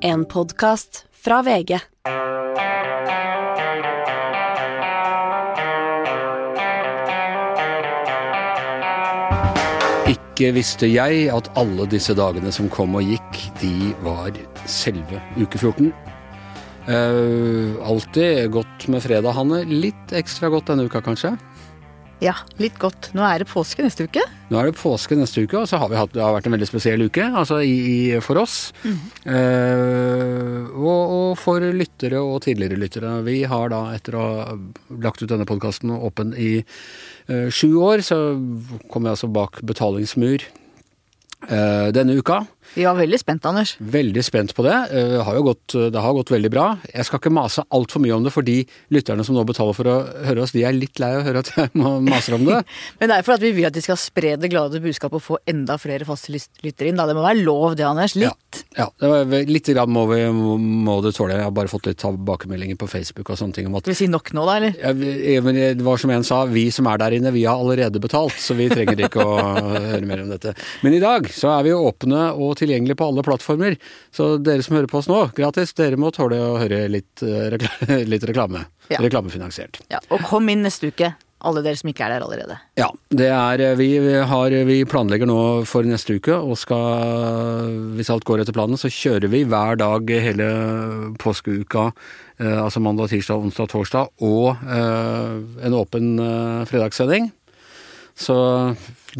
En podkast fra VG. Ikke visste jeg at alle disse dagene som kom og gikk, de var selve uke 14. Uh, alltid godt med fredag, Hanne. Litt ekstra godt denne uka, kanskje? Ja, litt godt. Nå er det påske neste uke. Nå er det påske neste uke, og så har vi hatt, det har vært en veldig spesiell uke altså i, i, for oss. Eh, og, og for lyttere og tidligere lyttere. Vi har da, etter å ha lagt ut denne podkasten åpen i eh, sju år, så kom jeg altså bak betalingsmur eh, denne uka. Vi var veldig spent, Anders. Veldig spent på det. Eh, Det har jo gått, det har gått veldig bra. Jeg skal ikke mase altfor mye om det, for de lytterne som nå betaler for å høre oss, de er litt lei av å høre at jeg maser om det. Men det er for at vi vil at de skal spre det glade budskapet og få enda flere faste lyttere inn. Da. Det må være lov det, Anders. Litt. Ja, ja litt grann må, vi, må, det tåle. Jeg har bare fått litt tilbakemeldinger på Facebook og sånne ting om at Skal vi si nok nå, da, eller? Ja, men det var som en sa, vi som er der inne, vi har allerede betalt, så vi trenger ikke å høre mer om dette. Men i dag så er vi åpne og tilgjengelige på alle plattformer, så dere som hører på oss nå, gratis, dere må tåle å høre litt, eh, rekla litt reklame. Ja. Reklamefinansiert. Ja, Og kom inn neste uke, alle dere som ikke er der allerede. Ja, det er vi, har, vi planlegger nå for neste uke, og skal, hvis alt går etter planen, så kjører vi hver dag hele påskeuka. Eh, altså mandag, tirsdag, onsdag, torsdag, og eh, en åpen eh, fredagssending. Så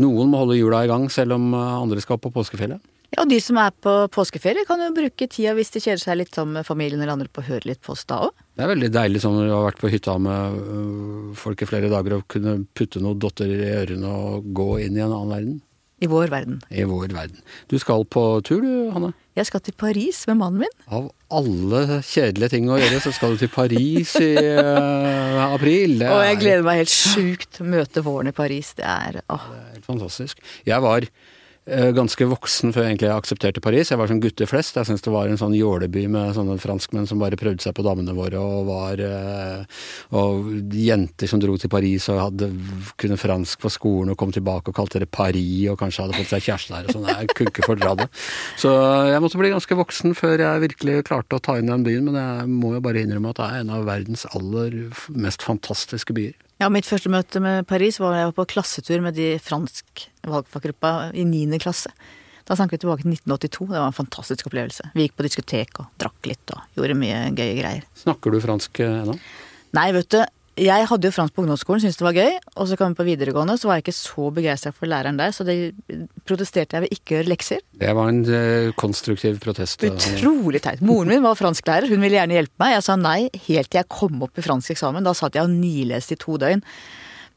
noen må holde hjula i gang, selv om eh, andre skal på påskefjellet. Ja, Og de som er på påskeferie, kan jo bruke tida hvis de kjeder seg litt sammen med familien eller andre på å høre litt på oss da òg. Det er veldig deilig sånn når du har vært på hytta med øh, folk i flere dager, å kunne putte noen dotter i ørene og gå inn i en annen verden. I vår verden. I vår verden. Du skal på tur du, Hanne? Jeg skal til Paris med mannen min. Av alle kjedelige ting å gjøre, så skal du til Paris i uh, april. Det Og jeg er- gleder meg helt sjukt møte våren i Paris. Det er åh. Det er helt fantastisk. Jeg var ganske voksen før jeg egentlig aksepterte Paris. Jeg var som gutter flest. Jeg syntes det var en sånn jåleby med sånne franskmenn som bare prøvde seg på damene våre, og var eh, Og jenter som dro til Paris og hadde, kunne fransk på skolen og kom tilbake og kalte det Paris, og kanskje hadde fått seg kjæreste der og sånn. Jeg kunne ikke fordra det. Så jeg måtte bli ganske voksen før jeg virkelig klarte å ta inn den byen, men jeg må jo bare innrømme at det er en av verdens aller mest fantastiske byer. Ja, mitt første møte med Paris var jeg var på klassetur med de fransk valgfaggruppa i 9. klasse. Da snakket vi tilbake til 1982. Det var en fantastisk opplevelse. Vi gikk på diskotek og drakk litt og gjorde mye gøye greier. Snakker du fransk eh, ennå? Nei, vet du. Jeg hadde jo fransk på ungdomsskolen, syntes det var gøy. Og så kom jeg på videregående, så var jeg ikke så begeistra for læreren der, så det protesterte jeg ved ikke å gjøre lekser. Det var en eh, konstruktiv protest. Utrolig teit. Moren min var fransklærer, hun ville gjerne hjelpe meg. Jeg sa nei helt til jeg kom opp i fransk eksamen. Da satt jeg og nileste i to døgn.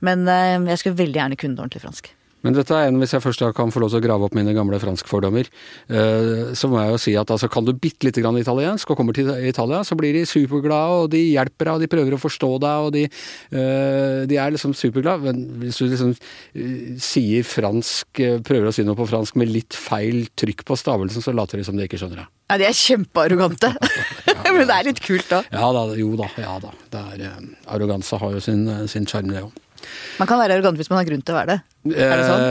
Men eh, jeg skulle veldig gjerne kunne ordentlig fransk. Men dette er en, hvis jeg først kan få lov til å grave opp mine gamle franskfordommer, eh, så må jeg jo si at altså, kan du bitte lite grann italiensk og kommer til Italia, så blir de superglade, og de hjelper deg, og de prøver å forstå deg, og de, eh, de er liksom superglade. Men hvis du liksom eh, sier fransk, prøver å si noe på fransk med litt feil trykk på stavelsen, så later de som de ikke skjønner deg. Ja, de er kjempearrogante. Men det er litt kult, da. Ja da, jo da, ja da. Det er, arroganse har jo sin, sin sjarm, det òg. Man kan være arrogant hvis man har grunn til å være det. Er sånn?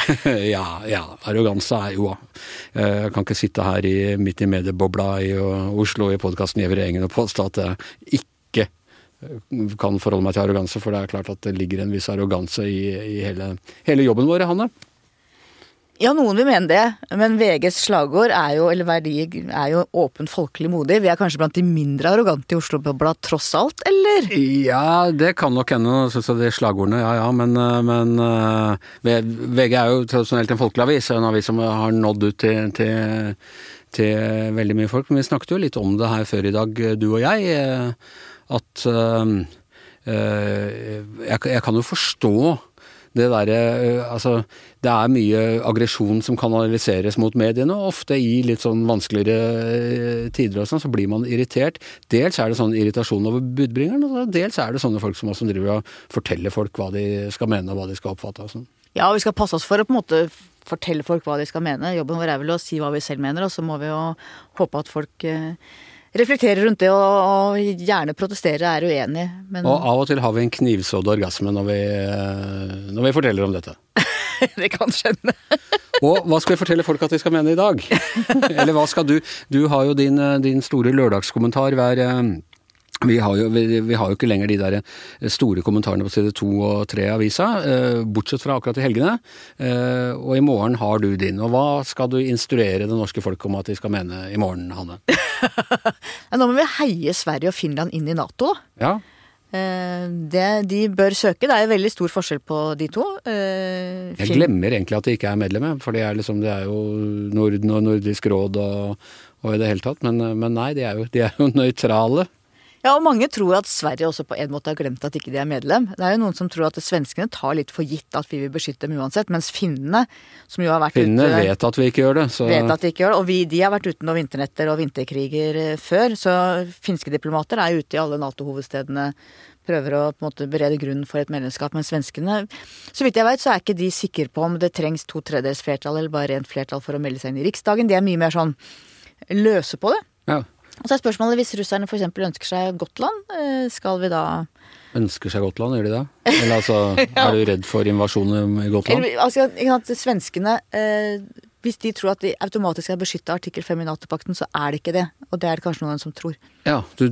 ja, ja. Arroganse er jo eh, Jeg kan ikke sitte her i, midt i mediebobla i uh, Oslo i podkasten Gjever Engen og påstå at jeg ikke eh, kan forholde meg til arroganse, for det er klart at det ligger en viss arroganse i, i hele, hele jobben vår, Hanne. Ja, noen vil mene det, men VGs slagord er jo, eller verdi er jo åpen folkelig modig. Vi er kanskje blant de mindre arrogante i Oslo-bobla tross alt, eller? Ja, det kan nok hende, synes jeg, de slagordene, ja ja, men, eh, men eh, VG er jo tradisjonelt en folkelig avis, en avis som har nådd ut til, til, til veldig mye folk. Men vi snakket jo litt om det her før i dag, du og jeg, eh, at eh, jeg, jeg kan jo forstå det derre Altså, det er mye aggresjon som kanaliseres mot mediene, og ofte i litt sånn vanskeligere eh, tider og sånn, så blir man irritert. Dels er det sånn irritasjon over budbringeren, og dels er det sånne folk som også driver og forteller folk hva de skal mene og hva de skal oppfatte og sånn. Ja, vi skal passe oss for å på en måte fortelle folk hva de skal mene. Jobben vår er vel å si hva vi selv mener, og så må vi jo håpe at folk eh, reflekterer rundt det og, og gjerne protestere, er uenige. Men Og av og til har vi en knivsådd orgasme når vi, eh, når vi forteller om dette. det kan skjønne. Og hva skal vi fortelle folk at de skal mene i dag? Eller hva skal du Du har jo din, eh, din store lørdagskommentar hver eh, vi har, jo, vi, vi har, jo, ikke lenger de der store kommentarene på side to og tre i avisa, eh, bortsett fra akkurat i helgene. Eh, og i morgen har du din. Og hva skal du instruere det norske folk om at de skal mene i morgen, Hanne? Nå må vi heie Sverige og Finland inn i Nato. Ja. Eh, det de bør søke. Det er veldig stor forskjell på de to. Jeg glemmer egentlig at de ikke er medlemmer, for det er, liksom, det er jo Norden og Nordisk råd og, og i det hele tatt. Men, men nei, de er jo, de er jo nøytrale. Ja, og mange tror at Sverige også på en måte har glemt at ikke de er medlem. Det er jo noen som tror at svenskene tar litt for gitt at vi vil beskytte dem uansett, mens finnene, som jo har vært finnene ute vet at vi ikke gjør det, så Vet at de ikke gjør det. Og vi, de har vært ute noen vinternetter og vinterkriger eh, før, så finske diplomater er ute i alle Nato-hovedstedene prøver å på en måte berede grunnen for et medlemskap. Men svenskene, så vidt jeg vet, så er ikke de sikre på om det trengs to tredjedels flertall eller bare rent flertall for å melde seg inn i Riksdagen. De er mye mer sånn løse på det. Ja. Og så er spørsmålet hvis russerne f.eks. ønsker seg Gotland, eh, skal vi da Ønsker seg Gotland, gjør de det? Eller altså, ja. er du redd for invasjon i Gotland? Eller, altså, ikke sant, Svenskene eh, hvis de tror at de automatisk er beskytta av artikkel 5 i Nato-pakten, så er det ikke det. Og det er det kanskje noen som tror. Ja, du,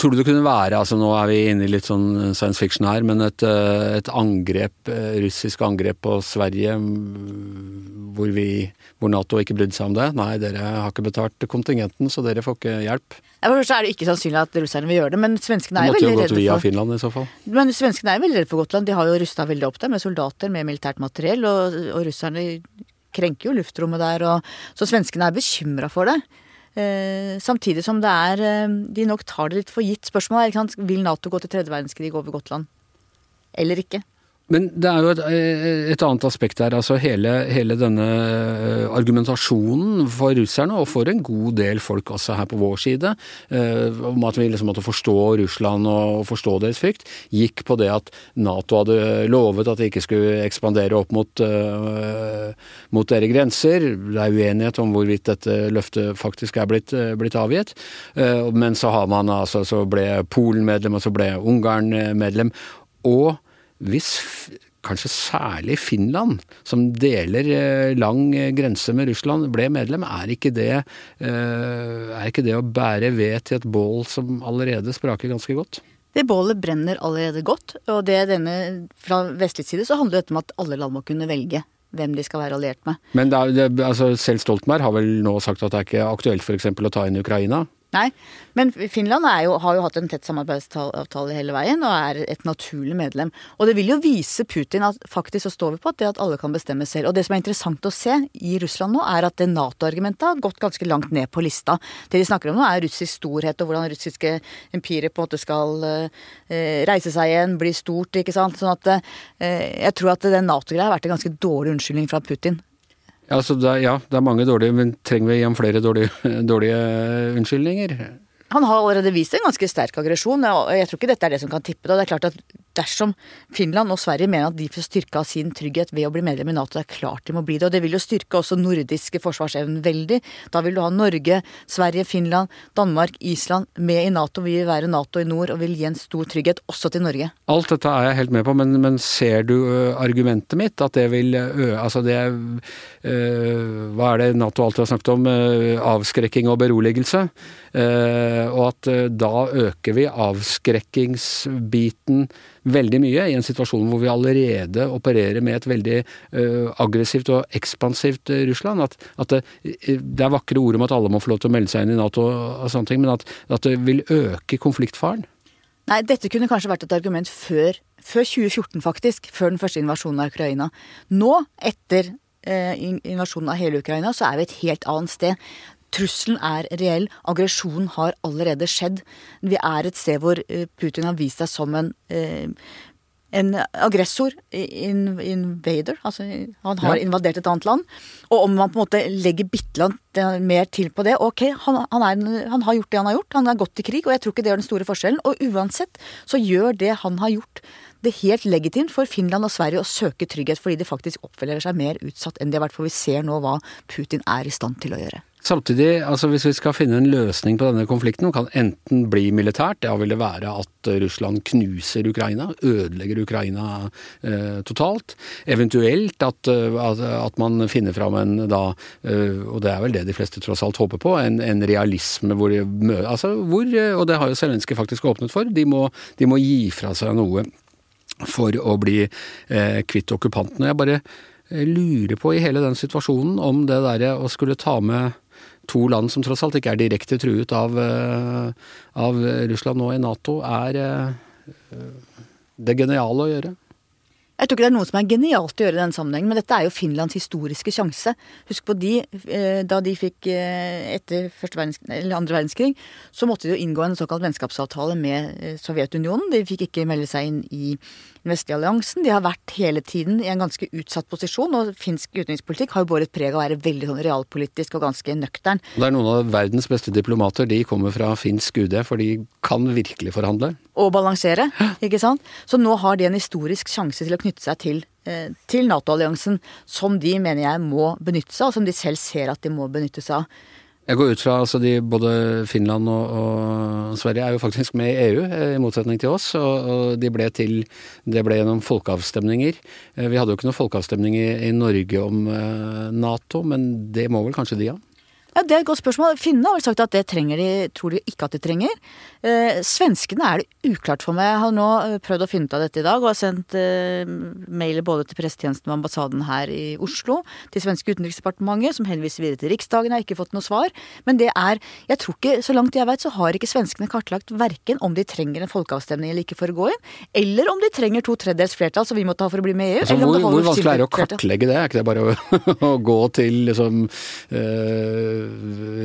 Tror du det kunne være, altså nå er vi inne i litt sånn science fiction her, men et, eh, et angrep, eh, russisk angrep på Sverige hvor, vi, hvor Nato ikke brydde seg om det? Nei, dere har ikke betalt kontingenten, så dere får ikke hjelp. Ja, for er det ikke sannsynlig at russerne vil gjøre det, men svenskene er veldig redde for måtte jo gått via Finland i så fall. Men svenskene er veldig redde for Gotland. De har jo rusta veldig opp der med soldater, med militært materiell, og, og russerne krenker jo luftrommet der, og, så svenskene er bekymra for det. Eh, samtidig som det er eh, De nok tar det litt for gitt. Spørsmålet er vil Nato gå til tredje verdenskrig over Gotland eller ikke? Men det er jo et, et annet aspekt her. altså hele, hele, denne eh, argumentasjonen for russerne, og for en god del folk også her på vår side, eh, om at vi liksom måtte forstå Russland og forstå deres frykt, gikk på det at Nato hadde lovet at de ikke skulle ekspandere opp mot, eh, mot deres grenser. Det er uenighet om hvorvidt dette løftet faktisk er blitt, blitt avgitt. Eh, men så har man altså, så ble Polen medlem, og så ble Ungarn medlem. og hvis kanskje særlig Finland, som deler eh, lang eh, grense med Russland, ble medlem, er ikke det, eh, er ikke det å bære ved til et bål som allerede spraker ganske godt? Det bålet brenner allerede godt, og det denne, fra vestlig side så handler dette om at alle land må kunne velge hvem de skal være alliert med. Men det er, det, altså, selv Stoltenberg har vel nå sagt at det er ikke aktuelt f.eks. å ta inn Ukraina? Nei, men Finland jo, har jo hatt en tett samarbeidsavtale hele veien og er et naturlig medlem. Og det vil jo vise Putin at faktisk så står vi på at det at alle kan bestemme selv. Og det som er interessant å se i Russland nå, er at det Nato-argumentet har gått ganske langt ned på lista. Det de snakker om nå er russisk storhet og hvordan russiske empirer på en måte skal eh, reise seg igjen, bli stort, ikke sant. Sånn at eh, jeg tror at den Nato-greia har vært en ganske dårlig unnskyldning fra Putin. Altså, det, ja, det er mange dårlige, men trenger vi igjen flere dårlige, dårlige unnskyldninger? Han har allerede vist en ganske sterk aggresjon, og jeg tror ikke dette er det som kan tippe det. Det er klart at dersom Finland og Sverige mener at de får styrka sin trygghet ved å bli medlem i Nato, det er klart de må bli det. Og det vil jo styrke også nordiske forsvarsevnen veldig. Da vil du ha Norge, Sverige, Finland, Danmark, Island med i Nato. Vi vil være Nato i nord og vil gi en stor trygghet også til Norge. Alt dette er jeg helt med på, men, men ser du argumentet mitt? At det vil ø, Altså det øh, Hva er det Nato alltid har snakket om? avskrekking og beroligelse. Uh, og at da øker vi avskrekkingsbiten veldig mye i en situasjon hvor vi allerede opererer med et veldig uh, aggressivt og ekspansivt uh, Russland. At, at det, det, er vakre ord om at alle må få lov til å melde seg inn i Nato og, og sånne ting, men at, at, det vil øke konfliktfaren. Nei, dette kunne kanskje vært et argument før, før 2014, faktisk. Før den første invasjonen av Ukraina. Nå, etter eh, invasjonen av hele Ukraina, så er vi et helt annet sted. Trusselen er reell. Aggresjonen har allerede skjedd. Vi er et sted hvor eh, Putin har vist seg som en, eh, en aggressor, invader. Altså, han har ja. invadert et annet land. Og om man på en måte legger bitte litt mer til på det Ok, han, han, er, han, har gjort det han har gjort. Han har gått til krig, og jeg tror ikke det gjør den store forskjellen. Og uansett så gjør det han har gjort, det helt legitimt for Finland og Sverige å søke trygghet fordi de faktisk oppfører seg mer utsatt enn de har vært. For vi ser nå hva Putin er i stand til å gjøre. Samtidig, altså hvis vi skal finne en løsning på denne konflikten, kan enten bli militært, da vil det være at Russland knuser Ukraina, ødelegger Ukraina eh, totalt. Eventuelt at, eh, at, at, man finner fram en da, eh, og det er vel det de fleste tross alt håper på, en, en realisme hvor, altså hvor, Og det har jo Zelenskyj faktisk åpnet for. De må, de må, gi fra seg noe for å bli eh, kvitt og Jeg bare eh, lurer på i hele den situasjonen om det derre å skulle ta med to land som tross alt ikke er direkte truet av, eh, av Russland nå i Nato, er eh, det geniale å gjøre? Jeg tror ikke det er noe som er genialt å gjøre i den sammenhengen, men dette er jo Finlands historiske sjanse. Husk på de, eh, da de fikk etter andre verdenskrig, så måtte de jo inngå en såkalt vennskapsavtale med Sovjetunionen. De fikk ikke melde seg inn i den vestlige alliansen. De har vært hele tiden i en ganske utsatt posisjon, og finsk utenrikspolitikk har jo båret preg av å være veldig sånn realpolitisk og ganske nøktern. Det er noen av verdens beste diplomater. De kommer fra finsk UD, for de kan virkelig forhandle. Og balansere, ikke sant. Så nå har de en historisk sjanse til å knytte seg til eh, til Nato-alliansen, som de mener jeg må benytte seg av, og som de selv ser at de må benytte seg av. Jeg går ut fra altså de, både Finland og, og, Sverige er jo faktisk med i EU, eh, i motsetning til oss. Og, og de ble til Det ble gjennom folkeavstemninger. Eh, vi hadde jo ikke noen folkeavstemning i, i Norge om uh, Nato, men det må vel kanskje de ha? Ja, Det er et godt spørsmål. Finnene har vel sagt at det trenger de, tror de ikke at de trenger. Eh, svenskene er det uklart for meg. Jeg har nå eh, prøvd å finne ut av dette i dag, og har sendt eh, mailer både til pressetjenesten og ambassaden her i Oslo, til svenske utenriksdepartementet, som henviser videre til Riksdagen. Jeg har ikke fått noe svar. Men det er Jeg tror ikke, så langt jeg veit, så har ikke svenskene kartlagt verken om de trenger en folkeavstemning eller ikke for å gå inn, eller om de trenger to tredjedels flertall, som vi måtte ha for å bli med i EU. Altså, hvor, hvor vanskelig er det å kartlegge det? Er ikke det bare å, å gå til liksom øh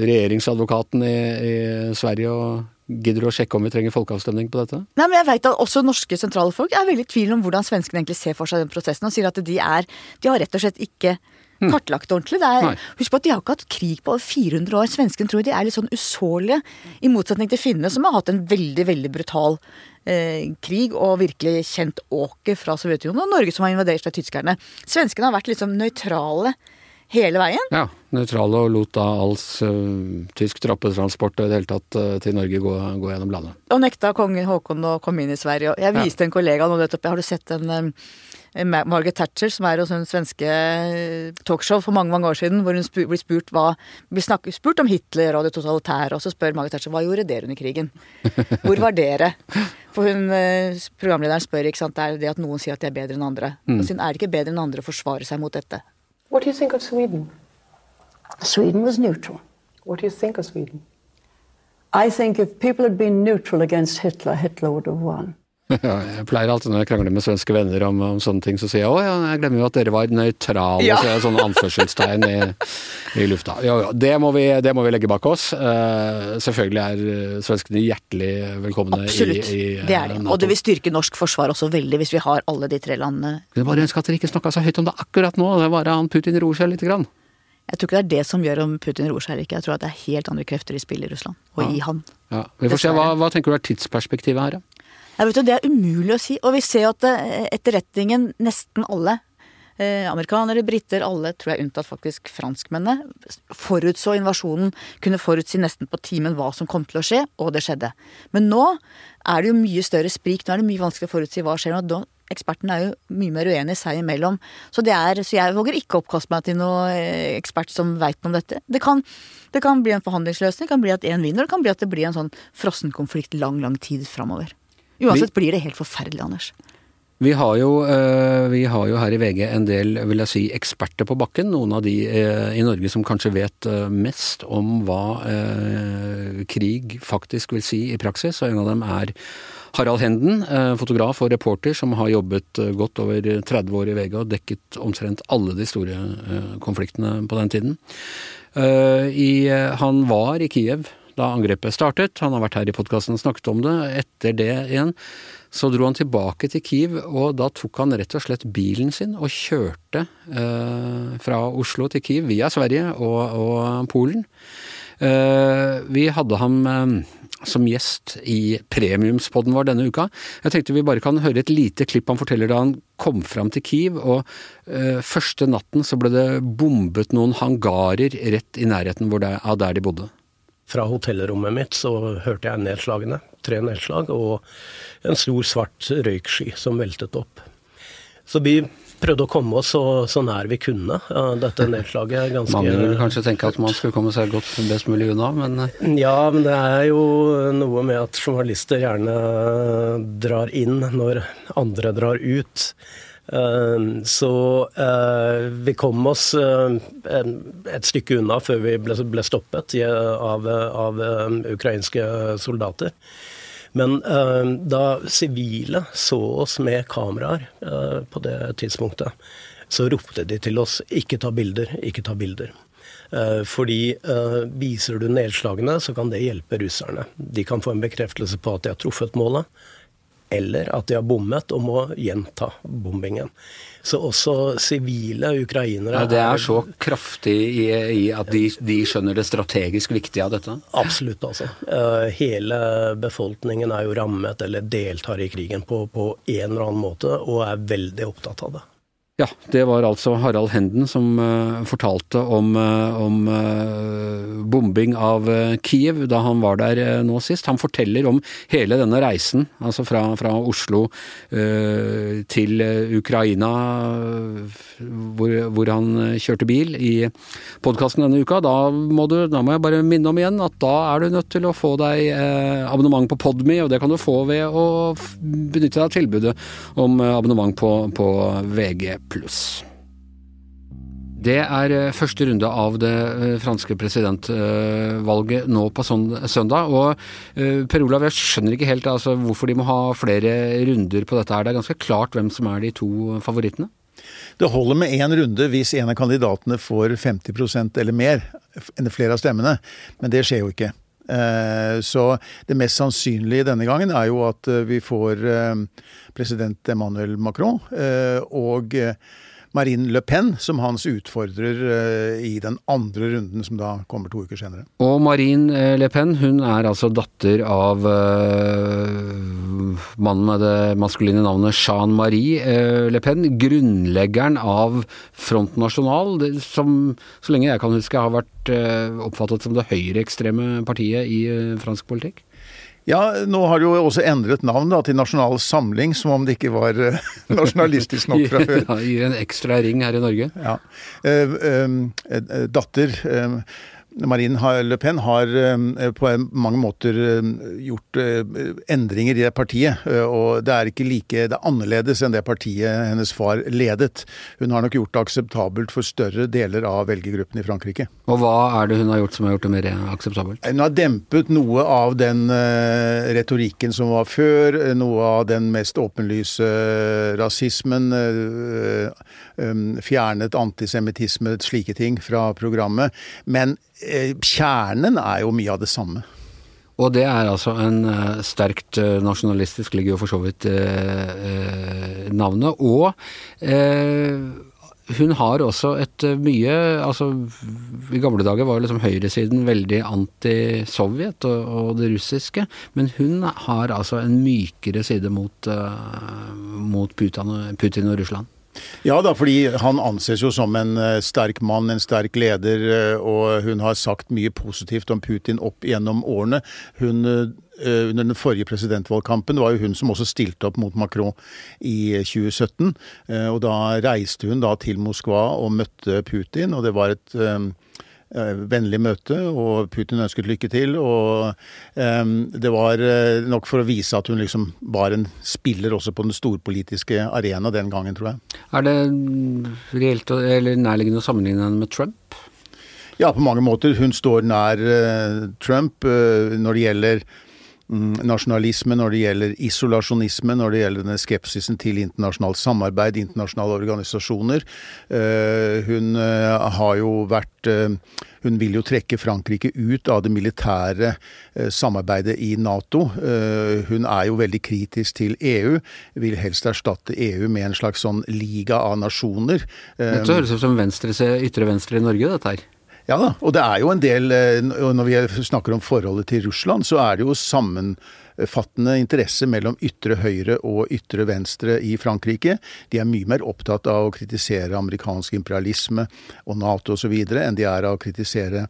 regjeringsadvokaten i, i Sverige og Gidder du å sjekke om vi trenger folkeavstemning på dette? Nei, men jeg vet at også norske sentrale folk er veldig i tvil om hvordan svenskene egentlig ser for seg den prosessen, og sier at de er De har rett og slett ikke hm. kartlagt ordentlig. Er, husk på at de har ikke hatt krig på over 400 år. Svenskene tror de er litt sånn usårlige, i motsetning til finnene, som har hatt en veldig, veldig brutal eh, krig og virkelig kjent åker fra Sovjetunionen, og Norge som har invadert av tyskerne. Svenskene har vært liksom nøytrale hele veien. Ja, nøytrale og lot da alls uh, tysk trappetransport og i det hele tatt uh, til Norge gå, gå, gjennom landet. Og nekta kongen Haakon å komme inn i Sverige. Jeg viste ja. en kollega nå nettopp, har du sett en um, Margaret Thatcher, som er hos en svenske talkshow for mange mange år siden, hvor hun blir spurt, hva, blir snakket, spurt om Hitler og det totalitære, og så spør Margaret Thatcher hva gjorde dere under krigen? Hvor var dere? For hun, programlederen spør ikke sant, det er det at noen sier at de er bedre enn andre. Mm. Og siden er det ikke bedre enn andre å forsvare seg mot dette. What do you think of Sweden? Sweden was neutral. What do you think of Sweden? I think if people had been neutral against Hitler, Hitler would have won. Ja, jeg pleier alltid når jeg krangler med svenske venner om, om sånne ting, så sier jeg å ja, jeg glemmer jo at dere var nøytrale, ja. så jeg sånne anførselstegn i, i lufta. Jo, jo, det må, vi, det må vi legge bak oss. Uh, selvfølgelig er uh, svenskene hjertelig velkomne Absolutt. i, i uh, det er det. Og det vil styrke norsk forsvar også veldig, hvis vi har alle de tre landene. kunne er bare ønske at dere ikke snakka så høyt om det akkurat nå, det er bare han Putin roer seg lite grann. Jeg tror ikke det er det som gjør om Putin roer seg eller ikke. Jeg tror at det er helt andre krefter i spill i Russland, og ja. i han. Ja. Vi får se. Hva, hva tenker du er tidsperspektivet her, da? Jeg vet jo, Det er umulig å si. Og vi ser jo at eh, etterretningen, nesten alle, eh, amerikanere, briter, alle, tror jeg unntatt faktisk franskmennene, forutså invasjonen. Kunne forutsi nesten på timen hva som kom til å skje, og det skjedde. Men nå er det jo mye større sprik. Nå er det mye vanskelig å forutsi hva skjer. nå. Ekspertene er jo mye mer uenige seg imellom. Så, det er, så jeg våger ikke oppkaste meg til noen eh, ekspert som veit noe om dette. Det kan, det kan bli en forhandlingsløsning, det kan bli at én vinner, det kan bli at det blir en sånn frossenkonflikt lang, lang tid framover. Uansett blir det helt forferdelig, Anders. Vi har, jo, eh, vi har, jo, her i VG en del vil jeg si, eksperter på bakken. Noen av de eh, i Norge som kanskje vet mest om hva krig faktisk vil si i praksis. Og en av dem er Harald Henden, fotograf og reporter som har jobbet godt over 30 år i VG og dekket omtrent alle de store konfliktene på den tiden. han var i Kiev da angrepet startet. Han har vært her i podkasten og snakket om det. Etter det igjen så dro han tilbake til Kiev, og da tok han rett og slett bilen sin og kjørte eh, fra Oslo til Kiev via Sverige og Polen. Eh, vi hadde ham eh, som gjest i premiumspodden vår denne uka. Jeg tenkte vi bare kan høre et lite klipp han forteller da han kom fram til Kiev, og eh, første natten så ble det bombet noen hangarer rett i nærheten av der de bodde. Fra hotellrommet mitt så hørte jeg nedslagene, tre nedslag, og en stor svart røyksky som veltet opp. Så vi prøvde å komme oss så, så nær vi kunne dette nedslaget. Ganske, Mange ville kanskje tenke at man skulle komme seg godt best mulig unna, men eh, Ja, men det er jo noe med at journalister gjerne drar inn når andre drar ut. Eh, Så eh, vi kom oss et stykke unna før vi ble, stoppet av, av ukrainske soldater. Men eh, da sivile så oss med kameraer eh, på det tidspunktet, så ropte de til oss 'ikke ta bilder, ikke ta bilder'. Eh, fordi viser du nedslagene, så kan det hjelpe russerne. De kan få en bekreftelse på at de har truffet målet, eller at de har bommet og må gjenta bombingen. Så også sivile ukrainere ja, det er så kraftig i, i at de, de skjønner det strategisk viktige av dette. Absolutt, altså. Eh, hele befolkningen er jo rammet eller deltar i krigen på, på en eller annen måte, og er veldig opptatt av det. Ja, det var altså Harald Henden som uh, fortalte om, om eh, bombing av Kiev da han var der nå sist. Han forteller om hele denne reisen, altså fra, fra Oslo til Ukraina, hvor, hvor han kjørte bil i podkasten denne uka. Da må, du, da må jeg bare minne om igjen at da er du nødt til å få deg abonnement på Podme, og det kan du få ved å benytte deg av tilbudet om abonnement på, på VG+. Det er eh, første runde av det eh, franske presidentvalget nå på søndag. Og eh, Per Olav, jeg skjønner ikke helt altså, hvorfor de må ha flere runder på dette. her. Det er ganske klart hvem som er de to favorittene. Det holder med én runde hvis en av kandidatene får 50% eller mer, enn flere av stemmene. Men det skjer jo ikke. Eh, Så det mest sannsynlige denne gangen er jo at eh, vi får eh, president Emmanuel Macron og Marine Le Pen som hans utfordrer eh, i den andre runden, som da kommer to uker senere. Og Marine eh, Le Pen hun er altså datter av uh, mannen med det maskuline navnet Jean-Marie uh, Le Pen, grunnleggeren av Front National, som så lenge jeg kan huske har vært uh, oppfattet som det høyreekstreme partiet i fransk politikk. Ja, nå har det jo også endret navn da, til Nasjonal Samling, som om det ikke var eh, nasjonalistisk nok fra før. Ja, Gir en ekstra ring her i Norge. Ja. Eh, eh, eh, datter eh, Marine Le Pen har eh, på mange måter eh, gjort eh, endringer i det partiet. Og det er ikke like Det er annerledes enn det partiet hennes far ledet. Hun har nok gjort det akseptabelt for større deler av velgergruppen i Frankrike. Og hva er det hun har gjort som har gjort det mer akseptabelt? Hun har dempet noe av den retorikken som var før, noe av den mest åpenlyse rasismen, um, fjernet antisemittisme, slike ting fra programmet. Men kjernen er jo mye av det samme. Og det er altså en eh, sterkt eh, nasjonalistisk, ligger jo for så vidt eh, eh, navnet. Og eh, hun har også et eh, mye Altså, i gamle dager var liksom høyresiden veldig anti-Sovjet og, og det russiske, men hun har altså en mykere side mot, eh, mot Putin, Putin og Russland. Ja da, fordi han anses jo som en eh, sterk mann, en sterk leder, eh, og hun har sagt mye positivt om Putin opp gjennom årene. Hun eh, under den forrige presidentvalgkampen var jo hun som også stilte opp mot Macron i 2017. eh, Og da reiste hun da til Moskva og møtte Putin, og det var et vennlig møte, og Putin ønsket lykke til. Og um, det var eh, nok for å vise at hun liksom var en spiller også på den storpolitiske arena den gangen, tror jeg. Er det reelt eller nærliggende å sammenligne henne med Trump? Ja, på mange måter. Hun står nær uh, Trump uh, når det gjelder nasjonalisme, når det gjelder isolasjonisme, når det gjelder denne skepsisen til internasjonalt samarbeid, internasjonale organisasjoner. Eh, hun eh, har jo vært eh, Hun vil jo trekke Frankrike ut av det militære samarbeidet i Nato. Hun er jo veldig kritisk til EU. Vil helst erstatte EU med en slags sånn liga av nasjoner. Dette høres ut som venstre, ytre venstre i Norge, dette her. Ja da, og det er jo en del eh, Når vi snakker om forholdet til Russland, så er det jo sammenfattende interesse mellom ytre høyre og ytre venstre i Frankrike. De er mye mer opptatt av å kritisere amerikansk imperialisme og Nato osv. enn de er av å kritisere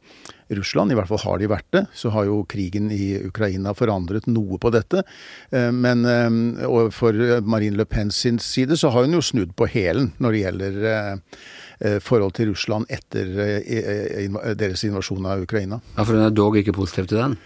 Russland. I hvert fall har de vært det. Så har jo krigen i Ukraina forandret noe på dette. Eh, Men eh, og for Marine Le Pen sin side så har hun jo snudd på hælen når det gjelder forhold til Russland etter eh, deres invasjon av Ukraina. Ja, For hun er dog ikke positiv til den?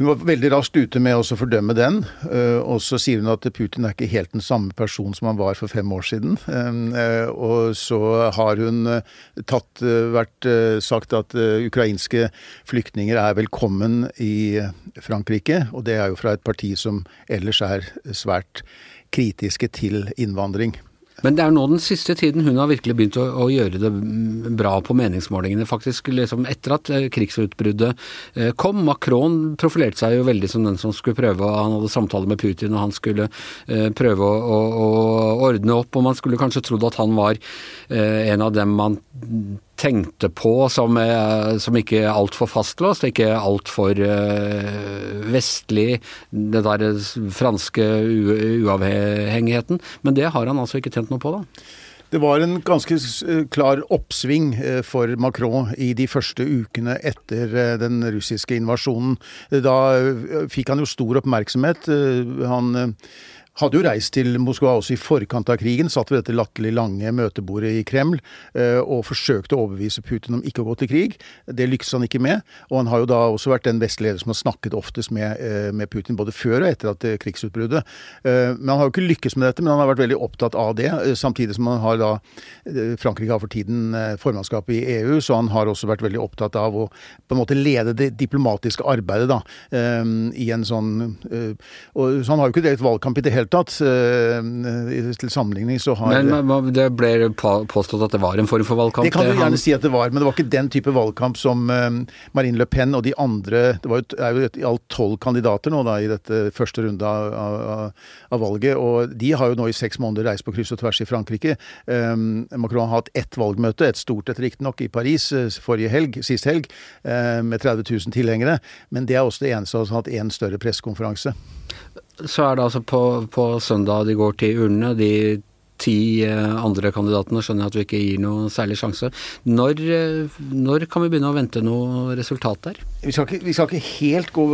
Hun var veldig raskt ute med å fordømme den, eh, og så sier hun at Putin er ikke helt den samme person som han var for fem år siden. Eh, Og så har hun eh, tatt, eh, vært eh, sagt at eh, ukrainske flyktninger er velkommen i Frankrike, og det er jo fra et parti som ellers er svært kritiske til innvandring. Men det er nå den siste tiden hun har virkelig begynt å, å gjøre det bra på meningsmålingene. Faktisk liksom etter at eh, krigsutbruddet eh, kom. Macron profilerte seg jo veldig som den som skulle prøve Han hadde samtaler med Putin, og han skulle eh, prøve å, å, å ordne opp. Og man skulle kanskje trodd at han var en av dem man tenkte på som, eh, som ikke er altfor fastlåst, ikke altfor uh, vestlig, det der franske uavhengigheten. Men det har han altså ikke tjent noe på, da. Det var en ganske eh, klar oppsving eh, for Macron i de første ukene etter eh, den russiske invasjonen. Da eh, fikk han jo stor oppmerksomhet. Eh, Han eh, hadde jo reist til Moskva også i forkant av krigen, satt ved dette latterlig lange møtebordet i Kreml eh, og forsøkte å overbevise Putin om ikke å gå til krig. Det lyktes han ikke med. Og han har jo da også vært den vestlige leder som har snakket oftest med, eh, med Putin, både før og etter at eh, krigsutbruddet. Men han har jo ikke lykkes med dette, men han har vært veldig opptatt av det. Samtidig som han har da Frankrike har for tiden formannskapet i EU, så han har også vært veldig opptatt av å på en måte lede det diplomatiske arbeidet da, i en sånn Så han har jo ikke drevet valgkamp i det hele tatt. eh, Til sammenligning så har Men men det ble påstått at det var en form for valgkamp. det kan du gjerne si at det var, men det var ikke den type valgkamp som eh, Marine Le Pen og de andre Det var jo, er jo i alt tolv kandidater nå da i dette første runde av, av, av valget, og de har jo nå i seks måneder reist på kryss og tvers i Frankrike. Eh, Macron har hatt ett valgmøte, et stort et riktignok, i Paris eh, forrige helg, sist helg, med 30 000 tilhengere, men det er også det eneste som har hatt én større pressekonferanse. Så er det altså på, på søndag de går til urnene. De ti eh, andre kandidatene skjønner jeg at vi ikke gir noe særlig sjanse. Når, eh, når kan vi begynne å vente noe resultat der? Vi skal, ikke, vi skal ikke helt gå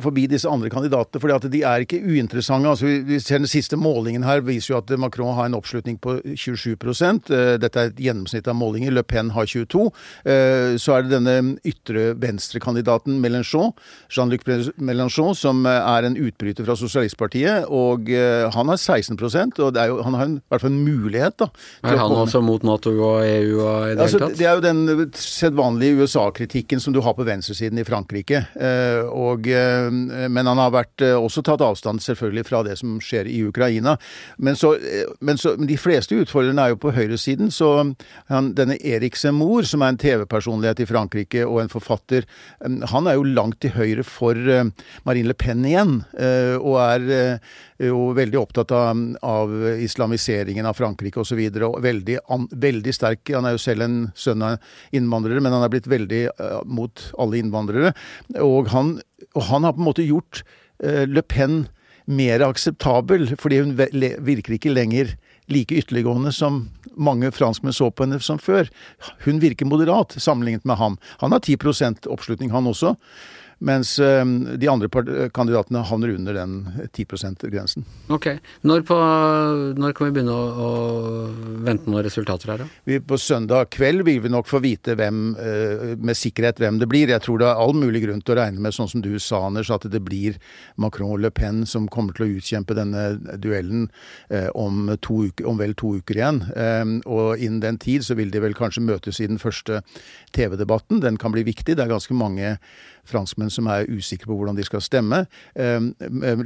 forbi disse andre kandidatene, for de er ikke uinteressante. Altså, vi, ser Den siste målingen her viser jo at Macron har en oppslutning på 27 Eh, Dette er et gjennomsnitt av målinger. Le Pen har 22 Eh, Så er det denne ytre venstrekandidaten Mélenchon, Jean-Luc Mélenchon, som er en utbryter fra Sosialistpartiet. Og han har 16% og jo, han har en, i hvert fall en mulighet da, Er han komme- også mot Nato og EU og i det Altså, hele tatt? det er jo den sedvanlige USA-kritikken som du har på venstresiden i Frankrike. Eh, og, eh, men han har vært, eh, også tatt avstand selvfølgelig fra det som skjer i Ukraina. Men, så, men, så, men de fleste utfordrerne er jo på høyresiden. Så han, denne Erik Zemmour, som er en TV-personlighet i Frankrike og en forfatter, han er jo langt til høyre for Marine Le Pen igjen. og er jo veldig opptatt av, av islamiseringen av Frankrike osv. Og, så og veldig, an, veldig sterk Han er jo selv en sønn av innvandrere, men han er blitt veldig uh, mot alle innvandrere. Og han, og han har på en måte gjort uh, Le Pen mer akseptabel, fordi hun virker ikke lenger like ytterliggående som mange franskmenn så på henne som før. Hun virker moderat sammenlignet med ham. Han har 10% oppslutning, han også. Mens eh, de andre kandidatene havner under den 10 %-grensen. Ok. Når, på, når kan vi begynne å, å vente noen resultater her, da? Vi, på søndag kveld vil vi nok få vite hvem, eh, med sikkerhet hvem det blir. Jeg tror det er all mulig grunn til å regne med, sånn som du sa, Anders, at det blir Macron og Le Pen som kommer til å utkjempe denne duellen eh, om, to uker, om vel to uker igjen. Og innen den tid så vil de vel kanskje møtes i den første TV-debatten. Den kan bli viktig. Det er ganske mange franskmenn som er usikre på hvordan de skal stemme. Eh,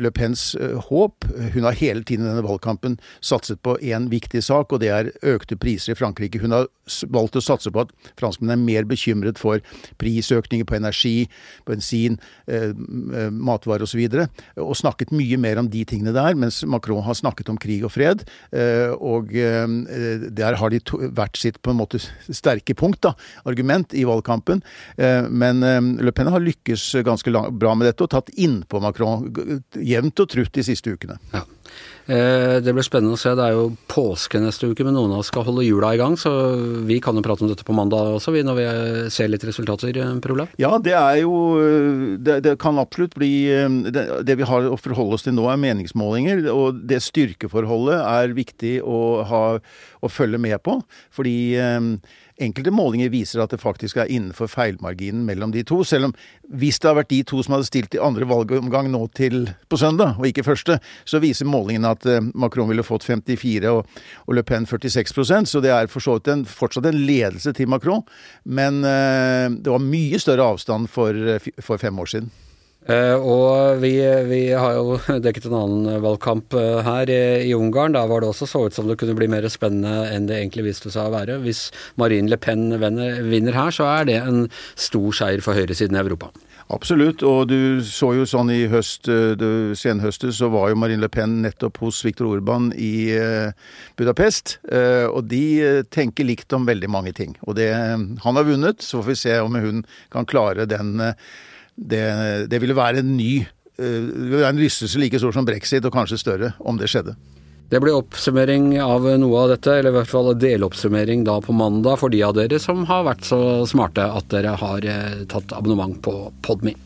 Le Pens eh, håp Hun har hele tiden i denne valgkampen satset på én viktig sak, og det er økte priser i Frankrike. Hun har valgt å satse på at franskmennene er mer bekymret for prisøkninger på energi, bensin, eh, matvarer osv. Og, så og snakket mye mer om de tingene der, mens Macron har snakket om krig og fred. Og der har de hvert sitt på en måte sterke punkt, da, argument, i valgkampen. Men Le Pen har lykkes ganske bra med dette og tatt innpå Macron jevnt og trutt de siste ukene. Ja. Eh, Det blir spennende å se. Det er jo påske neste uke, men noen av oss skal holde hjula i gang, så vi kan jo prate om dette på mandag også, når vi ser litt resultater, eh, Per Olav. Ja, det er jo øh, Det, det kan absolutt bli det, det vi har å forholde oss til nå, er meningsmålinger. Og det styrkeforholdet er viktig å, ha, å følge med på. Fordi enkelte målinger viser at det faktisk er innenfor feilmarginen mellom de to. Selv om hvis det har vært de to som hadde stilt i andre valgomgang nå til på søndag, og ikke første, så viser målingene at øh, Macron ville fått 54 og, og Le Pen 46% Så det er for så vidt en, fortsatt en ledelse til Macron. Men øh, det var mye større avstand for, øh, for fem år siden. Eh, og vi, vi har jo dekket en annen valgkamp eh, her i, i Ungarn. Da var det også så ut som det kunne bli mer spennende enn det egentlig viste seg å være. Hvis Marine Le Pen vinner her, så er det en stor seier for høyresiden i Europa. Absolutt, og du så jo sånn i høst, senhøstet, det- så var jo Marine Le Pen nettopp hos Viktor Orban i øh, Budapest. øh, Og de tenker likt om veldig mange ting. Og det, han har vunnet, så får vi se om hun kan klare den Det, det ville være en ny Det ville være en rystelse like stor som brexit, og kanskje større, om det skjedde. Det blir oppsummering av noe av dette, eller i hvert fall deloppsummering da på mandag for de av dere som har vært så smarte at dere har eh, tatt abonnement på Podme.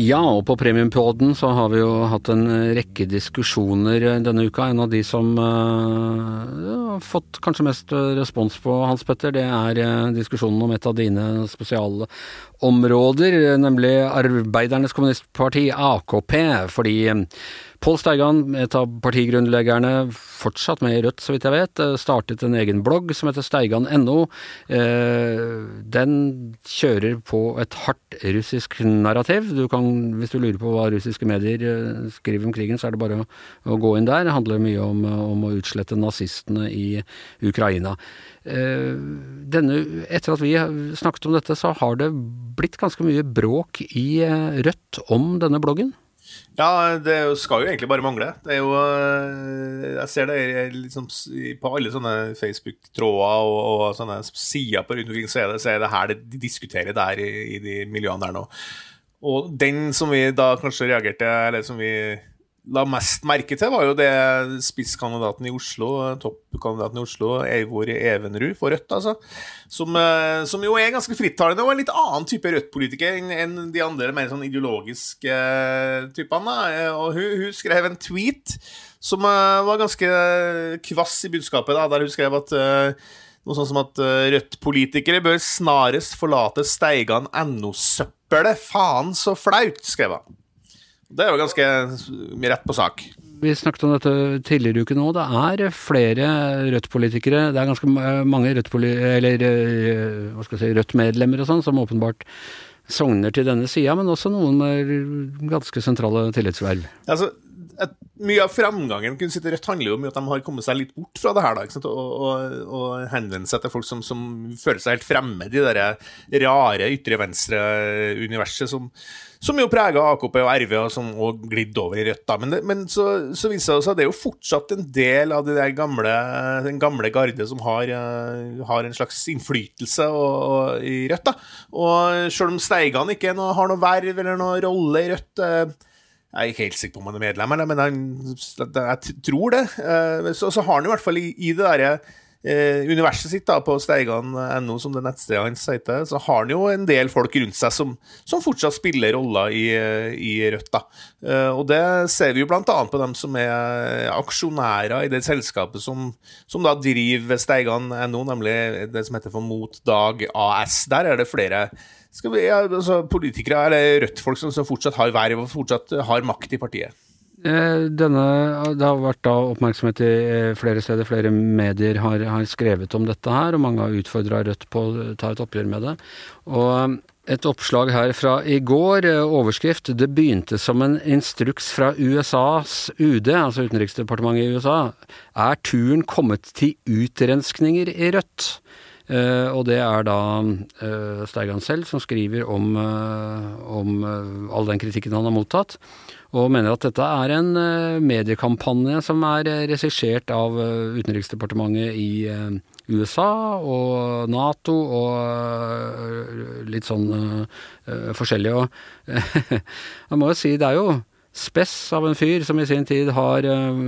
Ja, og på Premiumpoden så har vi jo hatt en rekke diskusjoner denne uka. En av de som eh, har fått kanskje mest respons på, Hans Petter, det er eh, diskusjonen om et av dine spesialområder, nemlig Arbeidernes Kommunistparti, AKP. Fordi eh, Pål Steigan, et av partigrunnleggerne, fortsatt med i Rødt så vidt jeg vet, eh, startet en egen blogg som heter steigan.no. Eh, Den kjører på et hardt russisk narrativ. Du kan, hvis du lurer på hva russiske medier eh, skriver om krigen, så er det bare å, gå inn der. Det handler mye om, om å utslette nazistene i Ukraina. Denne, etter at vi snakket om dette, så har det blitt ganske mye bråk i Rødt om denne bloggen. Ja, det skal jo egentlig bare mangle. Det er jo øh, Jeg ser det liksom på alle sånne Facebook-tråder og, og sånne sider på rundt omkring, så er det, så er det her de diskuterer der i, i de miljøene der nå. Og den som vi da kanskje reagerte Eller som vi la mest merke til, var jo det spisskandidaten i Oslo, toppkandidaten i Oslo, Eivor Evenrud for Rødt, altså. Som, eh, som jo er ganske frittalende og en litt annen type Rødt-politiker enn de andre mer sånn ideologiske eh, typene. Eh, Og hun, hun skrev en tweet som var ganske kvass i budskapet, da, der hun skrev at noe sånn som at Rødt-politikere bør snarest forlate Steigan NO-søppelet. Faen så flaut, skrev han. Det er jo ganske rett på sak. Vi snakket om dette tidligere i uken òg. Det er flere Rødt-politikere. Det er ganske mange Rødt-medlemmer eller eh, jeg si, Rødt-medlemmer og sånn, som åpenbart sogner til denne sida, men også noen med ganske sentrale tillitsverv. Altså, et, mye av framgangen kunne sitte Rødt handler jo om at de har kommet seg litt bort fra det her, da? Og, og, og henvende seg til folk som, som føler seg helt fremmed i det der rare ytre venstre-universet som, som jo preger AKP og RV, og som òg glidde over i Rødt. da. Men, det, men så, så viser det seg at det er jo fortsatt en del av der gamle, den gamle garde som har, eh, har en slags innflytelse og, i Rødt. da. Og selv om Steigan ikke noe, har noe verv eller noe rolle i Rødt eh, jeg er ikke helt sikker på om han er medlem, men han, jeg tror det. Eh, Så, så har han i hvert fall i, i det derre eh, universet sitt da, på steigan.no, som det nettstedet hans heter, så har han jo en del folk rundt seg som, som fortsatt spiller roller i, i Rødt. da. Eh, Og det ser vi jo annet på dem som er aksjonærer i det selskapet som, som da driver steigan.no, nemlig det som heter for Mot Dag AS. Der er det flere vi, altså, politikere eller Rødt-folk som, som fortsatt har verv og fortsatt har makt i partiet. Eh, Denne, det har vært da oppmerksomhet i eh, flere steder, flere medier har, har skrevet om dette her, og mange har utfordra Rødt på å ta et oppgjør med det. Og Et oppslag her fra i går, eh, overskrift 'Det begynte som en instruks fra USAs UD', altså Utenriksdepartementet i USA. Er turen kommet til utrenskninger i Rødt? Uh, og det er da uh, Steigan selv som skriver om, uh, om eh, all den kritikken han har mottatt, og mener at dette er en eh, mediekampanje som er eh, regissert av eh, Utenriksdepartementet i USA og Nato og litt sånn forskjellig. Og jeg må jo si, det er jo spess av en fyr som i sin tid har eh,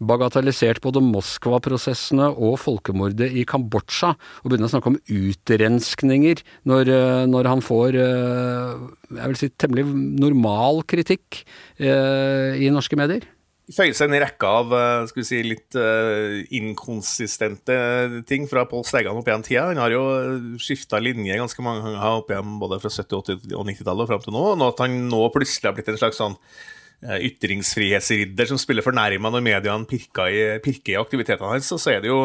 bagatellisert både Moskva-prosessene og folkemordet i Kambodsja, og begynner å snakke om utrenskninger når, eh, når han får eh, jeg vil si temmelig normal kritikk i norske medier. Føyer seg inn i av eh, skal vi si, litt eh, inkonsistente ting fra Pål Stegan opp igjen tida. Han har jo skifta linje ganske mange ganger opp igjen både fra 70-, 80- og 90-tallet og fram til nå. Og at han nå plutselig har blitt en slags sånn eh, ytringsfrihetsridder som spiller fornærma når mediene pirker i, pirker i aktivitetene hans, så, er det jo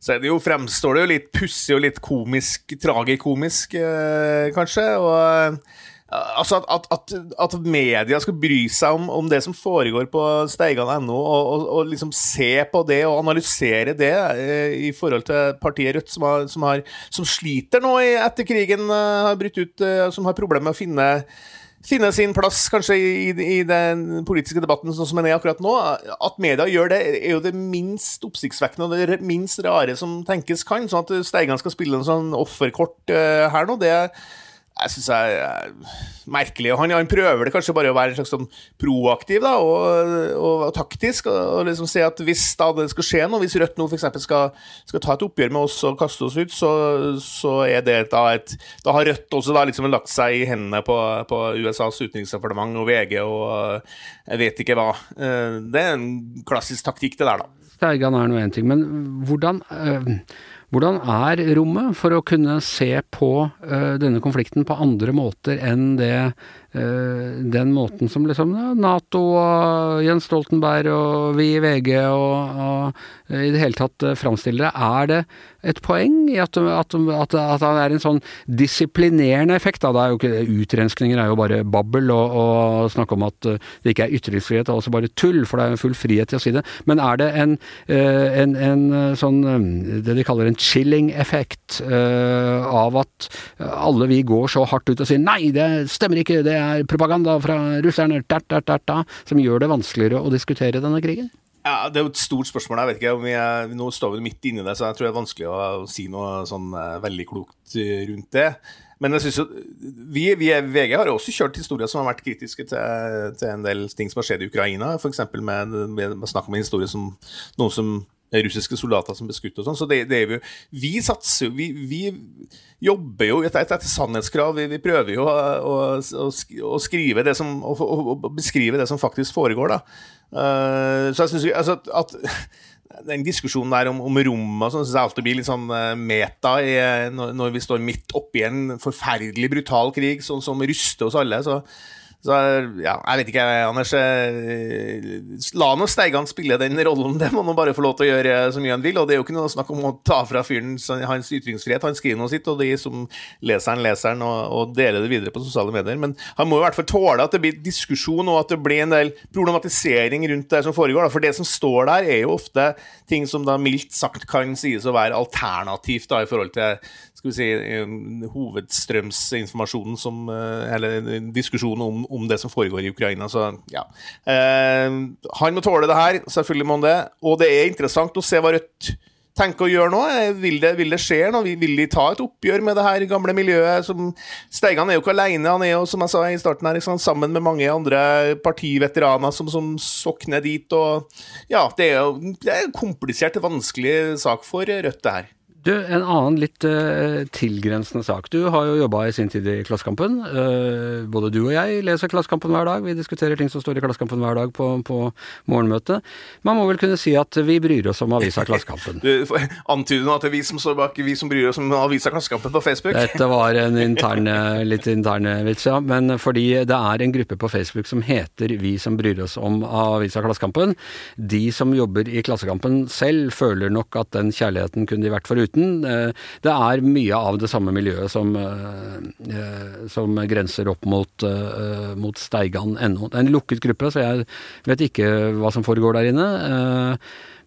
så det jo, fremstår det jo litt pussig og litt komisk, tragikomisk, eh, kanskje. og eh, Altså at, at, at, at media skal bry seg om, om det som foregår på steigan.no, og, og, og liksom se på det og analysere det eh, i forhold til partiet Rødt, som, har, som, har, som sliter nå i, etter krigen eh, har brutt ut, eh, som har problemer med å finne finne sin plass kanskje i, i den politiske debatten sånn som den er akkurat nå. At media gjør det, er jo det minst oppsiktsvekkende og det minst rare som tenkes kan. Sånn at Steigan skal spille en sånn offerkort uh, her nå, det jeg syns er merkelig. Han, han, prøver det kanskje bare å være slags sånn proaktiv da, og, og, og taktisk. Og, og, liksom si at hvis da det skal skje noe, hvis Rødt nå f.eks. Skal, skal ta et oppgjør med oss og kaste oss ut, så, så er det da et Da har Rødt også da liksom lagt seg i hendene på, på USAs utenriksdepartement og VG og jeg vet ikke hva. Det er en klassisk taktikk, det der, da. Steigan er nå én ting, men hvordan øh, hvordan er rommet for å kunne se på uh, denne konflikten på andre måter enn det den måten som liksom Nato og Jens Stoltenberg og vi i VG og, og uh, i det hele tatt framstiller det? Er det et poeng i at, at, at, at det er en sånn disiplinerende effekt? Da? Det er jo ikke, utrenskninger er jo bare babbel, og, og snakke om at det ikke er ytringsfrihet, det er også bare tull, for det er jo full frihet til å si det. Men er det en, en, en sånn det de kaller en chilling-effekt av at alle vi går så hardt ut og sier nei, det stemmer ikke, det er propaganda fra russerne, da, da, da, da, som gjør det vanskeligere å diskutere denne krigen? Ja, Det er jo et stort spørsmål. jeg vet ikke om er, Nå står vi midt inni det, så jeg tror det er vanskelig å si noe sånn uh, veldig klokt rundt det. Men jeg synes jo, vi, vi, VG har jo også kjørt historier som har vært kritiske til, til en del ting som har skjedd i Ukraina. F.eks. med, med, med snakk om en historie som noen som russiske soldater som ble skutt og sånn. Så det, det, er jo Vi satser vi, vi, jobber jo etter, etter sannhetskrav. Vi, vi, prøver jo å, å, å skrive det som å, å, beskrive det som faktisk foregår, da. Uh, så jeg syns altså, at, den diskusjonen der om, om rommet sånn, synes jeg alltid blir litt sånn uh, meta i, når, når, vi står midt oppi en forferdelig brutal krig sånn som ryster oss alle. så så ja, jeg vet ikke, Anders. Eh, la nå Steigan spille den rollen, det må han bare få lov til å gjøre så mye han vil. Og det er jo ikke noe snakk om å ta fra fyren hans ytringsfrihet. Han skriver noe sitt, og de som leser han, leser han, og, og, deler det videre på sosiale medier. Men han må i hvert fall tåle at det blir diskusjon, og at det blir en del problematisering rundt det som foregår. For det som står der, er jo ofte ting som da mildt sagt kan sies å være alternativt da, i forhold til skal vi si, hovedstrømsinformasjonen som eh, Eller diskusjonen om, om, det som foregår i Ukraina. Så ja. Eh, han må tåle det her, selvfølgelig må han det. Og det er interessant å se hva Rødt tenker å gjøre nå. Eh, vil det, vil det skje noe? Vil de ta et oppgjør med det her gamle miljøet? Som, Steigan er jo ikke alene, han er jo, som jeg sa i starten her, sammen med mange andre partiveteraner som, som sokner dit. Og ja, det er jo det er en komplisert, vanskelig sak for Rødt, det her. Du, En annen litt uh, tilgrensende sak. Du har jo jobba i sin tid i Klassekampen. Uh, både du og jeg leser Klassekampen hver dag. Vi diskuterer ting som står i Klassekampen hver dag på, på morgenmøtet. Man må vel kunne si at vi bryr oss om avisa Klassekampen. Du antyder nå at det er vi som står bak, vi som bryr oss om avisa Klassekampen på Facebook? Dette var en interne, litt interne vits, ja. Men fordi det er en gruppe på Facebook som heter Vi som bryr oss om avisa Klassekampen. De som jobber i Klassekampen selv føler nok at den kjærligheten kunne de vært foruten uten. Eh, Det er mye av det samme miljøet som, eh, eh, som grenser opp mot, mot Steigan ennå. Det er en lukket gruppe, så jeg vet ikke hva som foregår der inne.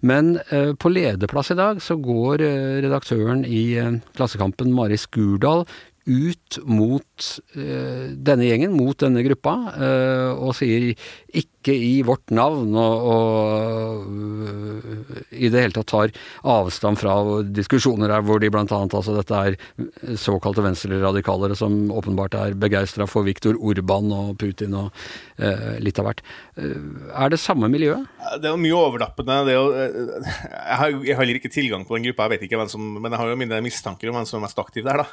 Men på lederplass i dag så går redaktøren i Klassekampen, Mari Skurdal, ut mot eh, denne gjengen, mot denne gruppa, eh, og sier ikke i vårt navn, og, og øh, i det hele tatt tar avstand fra diskusjoner her hvor de blant annet, altså dette er såkalte venstreradikalere som åpenbart er begeistra for Viktor Orban og Putin og eh, litt av hvert. Eh, er det samme miljøet? Det er jo mye overlappende. Er jo, eh, jeg, har, jeg heller ikke tilgang på den gruppa, jeg vet ikke hvem som, men jeg har jo mine mistanker om hvem som er mest aktiv der. da.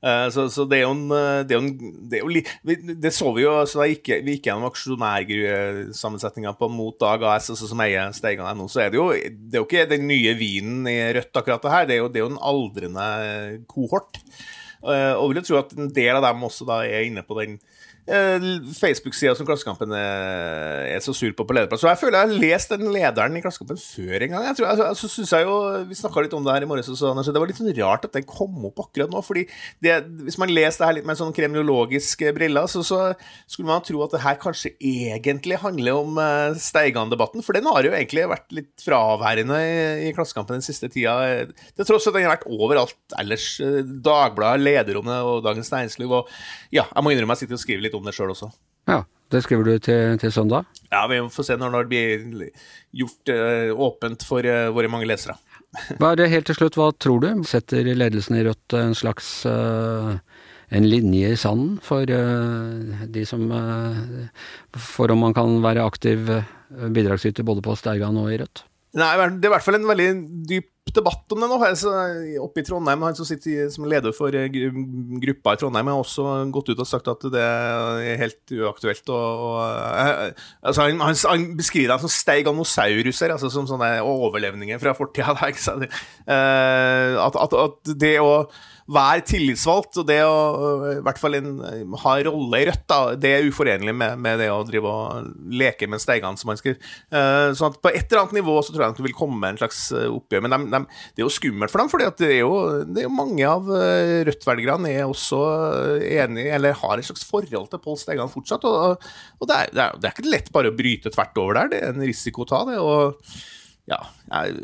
Eh, Så, så det er jo en Det, en, det, jo det så vi jo så da gikk, vi gikk gjennom aksjonærsammensetninga på Mot Dag AS, altså som eier Steigan.no, så er det jo det er jo ikke den nye vinen i Rødt, akkurat det her. Det er jo, det er jo en aldrende kohort. Og Og vil jo tro at en del av dem også da er inne på den eh, Facebook-sida som Klassekampen er, er så sur på på lederplass. Så jeg føler jeg har lest den lederen i Klassekampen før en gang. Jeg tror, altså, så synes jeg jo, Vi snakka litt om det her i morges, og så, Anders, det var litt sånn rart at den kom opp akkurat nå. fordi det, Hvis man leser det her litt med sånn kriminologiske briller, så, så skulle man tro at det her kanskje egentlig handler om Steigan-debatten. For den har jo egentlig vært litt fraværende i, i Klassekampen den siste tida. Til tross for at den har vært overalt ellers. eh, Dagbladet, lederrommet og Dagens Næringsliv. Og ja, jeg må innrømme jeg sitter og skriver litt om det sjøl også. Ja, det skriver du til, til søndag? Ja, vi får se når det blir gjort uh, åpent for uh, våre mange lesere. Bare helt til slutt, hva tror du? Setter ledelsen i Rødt en slags uh, en linje i sanden for eh, de som eh, For om man kan være aktiv eh, bidragsyter både på Steigan og i Rødt? Nei, det er i hvert fall en veldig dyp debatt om det nå. Altså, oppe i Trondheim, Han som sitter som leder for eh, gruppa i Trondheim, har også gått ut og sagt at det er helt uaktuelt. Og, og, eh, altså, han, han, beskriver dem som steiganosauruser, altså som sånne overlevninger fra fortida. Eh, at det å være tillitsvalgt og det å øh, i hvert fall en, ha en rolle i Rødt, da, det er uforenlig med, med det å drive og leke med steigene, som man skriver. Uh, sånn at på et eller annet nivå så tror jeg det vil komme en slags oppgjør. Men de, de, det er jo skummelt for dem, for det er jo, mange av Rødt-velgerne er også enige, enig eller har et slags forhold til Pål Steigan fortsatt. Og, og det, er, det, er, det er ikke lett bare å bryte tvert over der, det er en risiko å ta, det. og ja, jeg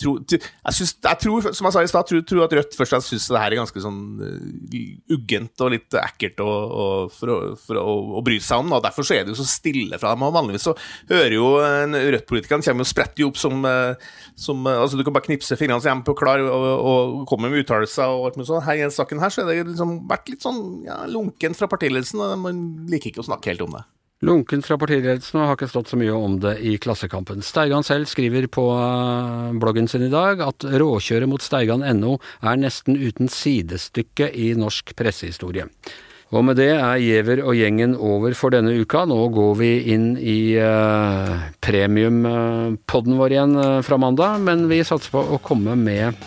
tror, jeg, synes, jeg tror, som jeg sa i stad, tror, tror at Rødt først og syns det her er ganske sånn eh, uggent og litt ekkelt og, og for, å, for å, å bry seg om. Og derfor så er det jo så stille fra dem. Og vanligvis så hører jo Rødt-politikerne kommer jo spretter jo opp som, eh, som eh, altså Du kan bare knipse fingrene så hjemme på klar og, og komme med uttalelser og alt mulig sånt. Her i denne saken her så har det liksom vært litt sånn ja, lunkent fra partiledelsen, og man liker ikke å snakke helt om det. Lunkent fra partiledelsen og har ikke stått så mye om det i Klassekampen. Steigan selv skriver på eh, bloggen sin i dag at råkjøret mot Steigan.no er nesten uten sidestykke i norsk pressehistorie. Og med det er Giæver og gjengen over for denne uka. Nå går vi inn i eh, premiumpodden vår igjen eh, fra mandag, men vi satser på å komme med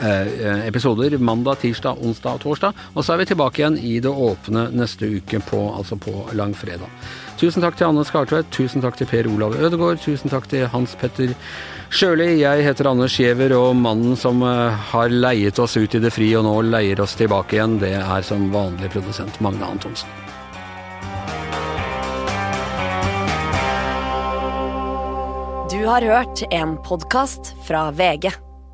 episoder mandag, tirsdag, onsdag og torsdag. Og så er vi tilbake igjen i det åpne neste uke, på, altså på langfredag. Tusen takk til Anne Skartvedt, tusen takk til Per Olav Ødegaard, tusen takk til Hans Petter Sjøli. Jeg heter Anders Giæver, og mannen som eh, har leiet oss ut i det fri og nå leier oss tilbake igjen, det er som vanlig produsent Magne Antonsen. Du har hørt en podkast fra VG.